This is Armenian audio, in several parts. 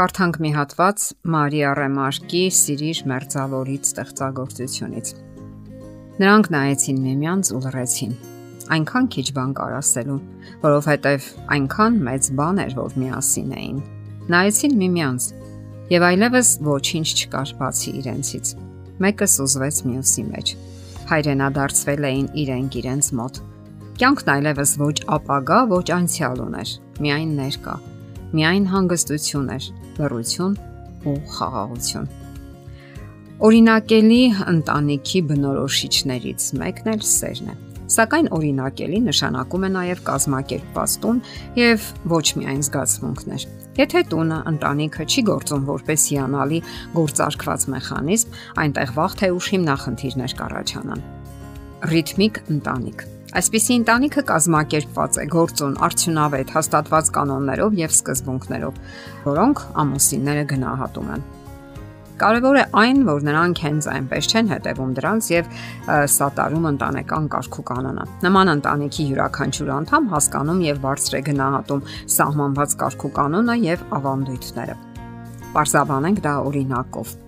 կարդանք մի հատված Մարիա Ռեմարկի Սիրիր մերձավորից ստեղծագործությունից։ Նրանք նայեցին միմյանց ու լռեցին։ Այնքան քիչ բան կար ասելու, որովհետև այնքան մեծ բան էր, որ միասին էին։ Նայեցին միմյանց եւ այլևս ոչինչ չկար բացի իրենցից։ Մեկը սուզվեց մյուսի մեջ։ Հայրենադարձվել էին իրենք իրենց մոտ։ Կյանքն այլևս ոչ ապագա, ոչ անցյալ ուներ, միայն ներկա միայն հանգստություն էր, լռություն ու խաղաղություն։ Օրինակելի ընտանիքի բնորոշիչներից մեկն էլ սերն է։ Սակայն օրինակելի նշանակում է նաև կազմակերպված տուն եւ ոչ միայն զգացմունքներ։ Եթե տունը ընտանիքը չի գործում որպես հիանալի գործարկված մեխանիզմ, այնտեղ վաղ թե ուշ հիմնախնդիրներ կառաջանան։ Ռիթմիկ ընտանիք Այսպիսի ընտանիքը կազմակերպված է գործուն արդյունավետ հաստատված կանոններով եւ սկզբունքներով, որոնք ամուսինները գնահատում են։ Կարևոր է այն, որ նրանք հենց այնպես չեն հետևում դրանց եւ սատարում ընտանեկան կարգու կանոնը։ Նման ընտանիքի յուրաքանչյուր անդամ հասկանում եւ բարձր է գնահատում սահմանված կարգու կանոնը եւ ավանդույթները։ Պարզաբանենք դա օրինակով։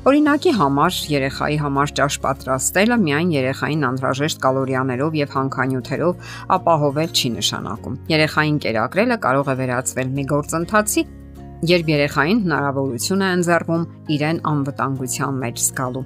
Օրինակի համար երեխայի համար ճաշ պատրաստելը միայն երեխային անհրաժեշտ կալորիաներով եւ հանքանյութերով ապահովել չի նշանակում։ Երեխային կերակրելը կարող է վերածվել մի գործընթացի, երբ երեխային հնարավորություն է ընձեռվում իրեն անվտանգության մեջ զգալու։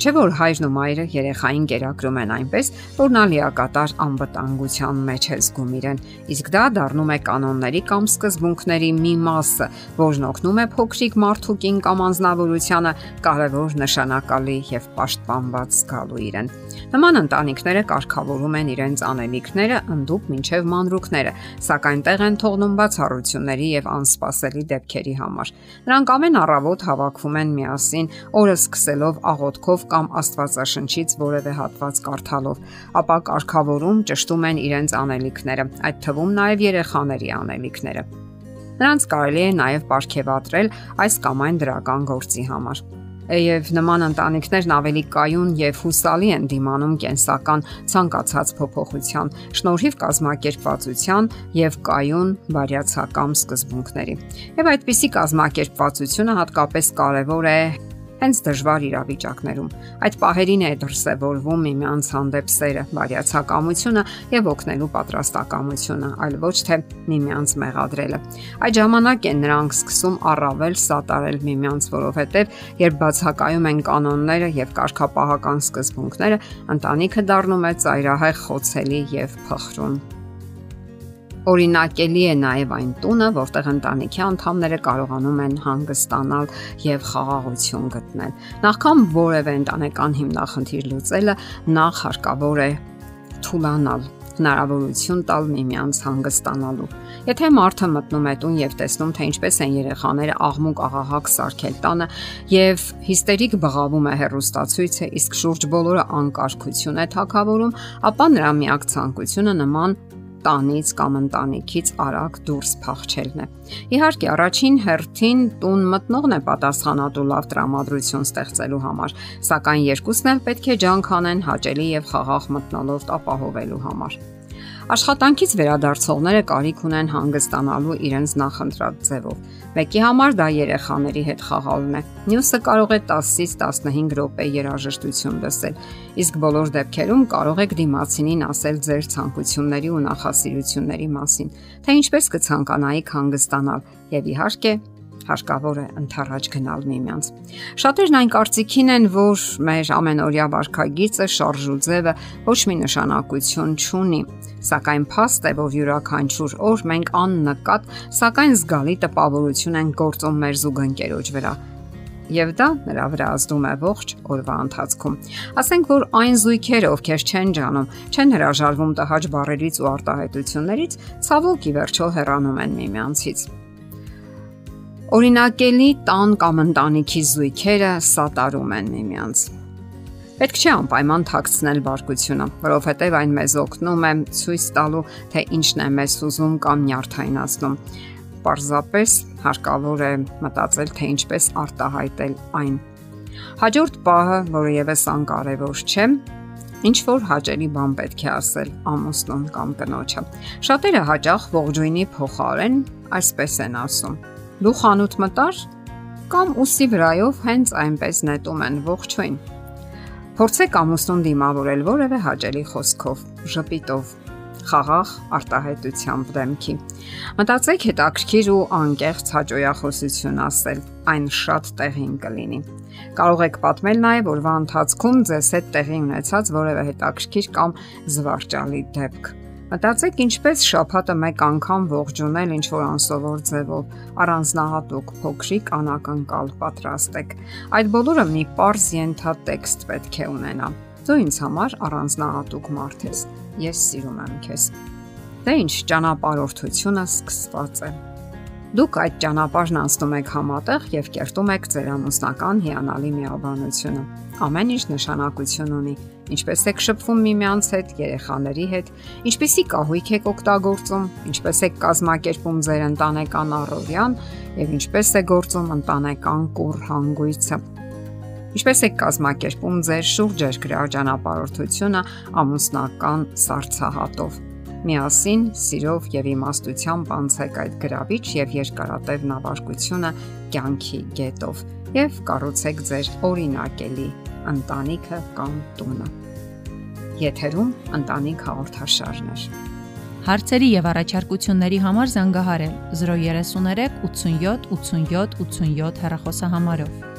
Չէ որ հայրն ու մայրը երեխային կերակրում են այնպես, որ նա լիակատար անվտանգության մեջ է զգում իրեն, իսկ դա դառնում է կանոնների կամ սկզբունքների մի մասը, որն օգնում է փոքրիկ մարդուկին կամ անznավորությանը կարևոր նշանակալի եւ պաշտպանված զգալու իրեն։ Նման ընտանիքները կարգավորում են իրենց անելիքները ընդդուք մինչև մանրուքները, սակայն տեղ են թողնում բացառությունների եւ անսպասելի դեպքերի համար։ Նրանք ամեն առավոտ հավաքվում են միասին, օրը սկսելով աղոթքով կամ Աստվածաշնչից որևէ հատված կարդալով, ապա կարգավորում ճշտում են իրենց անելիքները, այդ թվում նաև երեխաների անելիքները։ Նրանց կարելի է նաև ապարգևատրել այս կամ այն դրական գործի համար եւ նման ընտանիքներն ավելի կայուն եւ հուսալի են դիմանում կենսական ցանկացած փոփոխության, շնորհիվ կազմակերպվածության եւ կայուն բարյացակամ սկզբունքների։ Եվ այդպիսի կազմակերպվածությունը հատկապես կարեւոր է հենց դժվար իրավիճակներում։ Այդ պահերին է դրսևորվում միմյանց հանդեպ սերը, բարյացակամությունը եւ օգնելու պատրաստակամությունը, այլ ոչ թե միմյանց մեղադրելը։ Այդ ժամանակ են նրանք սկսում առավել սատարել միմյանց, որովհետեւ երբ բացակայում են կանոնները եւ կարգապահական սկզբունքները, ընտանիքը դառնում է ծայրահեղ, խոցելի եւ փխրուն։ Օրինակելի է նաև այն տունը, որտեղ ընտանիքի անդամները կարողանում են հանգստանալ եւ խաղաղություն գտնել։ Նախքան որևէ ընտանեկան հիմնախնդիր լուծելը, նախ հարկավոր է թուլանալ, հնարավորություն տալ միմյանց հանգստանալու։ Եթե մարդը մտնում է տուն եւ տեսնում, թե ինչպես են երեխաները աղմուկ աղաղակ սարքել տանը եւ հիստերիկ բղավում է հերոստացույցը, իսկ շուրջ բոլորը անկարգություն է թակավորում, ապա նրա միակ ցանկությունը նման տանից կամ ընտանիքից արագ դուրս փախչելն է։ Իհարկե, առաջին հերթին տուն մտնողն է պատասխանատու լավ տրամադրություն ստեղծելու համար, սակայն երկուսն էլ պետք է ջանք անեն հաճելի եւ խաղաղ մտնոլորտ ապահովելու համար։ Աշխատանքից վերադարձողները կարիք ունեն հանգստանալու իրենց նախընտրած ձևով։ Մեկի համար դա երեխաների հետ խաղալն է։ Մյուսը կարող է 10-ից 15 րոպե երաժշտություն լսել, իսկ բոլոր դեպքերում կարող եք դիմացինին ասել ձեր ցանկությունների ու նախասիրությունների մասին, թե ինչպես կցանկանայիք հանգստանալ եւ իհարկե հարկավոր է ընթառաջ գնալ միմյանց։ Շատերն այն կարծիքին են, որ մեր ամենօրյա վարքագիծը, շարժուձևը ոչ մի նշանակություն չունի, սակայն փաստ է, որ յուրաքանչյուր օր մենք աննկատ, սակայն զգալի տպավորություն են գործում մեր զուգընկերոջ վրա եւ դա նրա վրա ազդում է ողջ օրվա ընթացքում։ Ասենք որ այն զույգերը, ովքեր չեն ջանում, չեն հրաժարվում տհաճ բարերից ու արտահայտություններից, ցավոք ի վերջո հեռանում են միմյանցից։ Օրինակելի տան կամ ընտանիքի զույգերը սատարում են միմյանց։ Պետք չէ անպայման թաքցնել բարկությունը, որովհետև այն մեզ օգնում է ցույց տալու, թե ինչն է մեզ ուզում կամ նյարդայնացնում։ Պարզապես հարկավոր է մտածել, թե ինչպես արտահայտել այն։ Հաջորդ պահը, որը եւս անկարևոր չէ, ինչ որ հաճելի բան պետք է ասել ամուսնուն կամ կնոջը։ Շատերը հաճախ ողջույնի փոխարեն այսպես են ասում Դու խանութ մտար կամ ուսի վրայով հենց այնպես նետում են ողջույն։ Փորձեք ամուսնուն դիմավորել որևէ հաճելի խոսքով, ժպիտով, խաղաղ արտահայտությամբ դեմքի։ Մտածեք հետաքրքիր ու անկեղծ հաճոյախոսություն ասել, այն շատ տեղին կլինի։ Կարող եք պատմել նաև որվա ընթացքում ձեզ հետ տեղի ունեցած որևէ հետաքրքիր կամ զվարճալի դեպք։ Մտածեք ինչպես շփհատը մեկ անգամ ողջունել ինչ որ անսովոր ձևով, առանձնահատուկ փոքրիկ անակնկալ պատրաստեք։ Այդ բոլորը մի པարզ ենթատեքստ պետք է ունենա։ Դու ինձ համար առանձնահատուկ մարդ ես։ Ես սիրում եմ քեզ։ Դե ինչ ճանապարհորդությունը սկսված է։ Դուք այդ ճանապարհն անցնում եք համատեղ եւ կերտում եք ձեր ամուսնական հիանալի միաբանությունը։ Ամեն ինչ նշանակություն ունի։ Ինչպես եք շփվում միմյանց հետ, երեխաների հետ, ինչպեսի կահույք եք օգտագործում, ինչպես եք կազմակերպում ձեր ընտանեկան առօրյան եւ ինչպես է գործում ընտանեկան կուր հանգույցը։ Ինչպես եք կազմակերպում ձեր շուրջերկրյա ճանապարհորդությունը ամուսնական սարցահատով։ Միասին սիրով եւ իմաստությամբ անցեք այդ գրավիչ եւ երկարատև նավարկությունը կյանքի գետով եւ կառուցեք ձեր օրինակելի ընտանիքը կամ տունը։ Եթերում ընտանիք հաղորդաշարներ։ Հարցերի եւ առաջարկությունների համար զանգահարել 033 87 87 87 հեռախոսահամարով։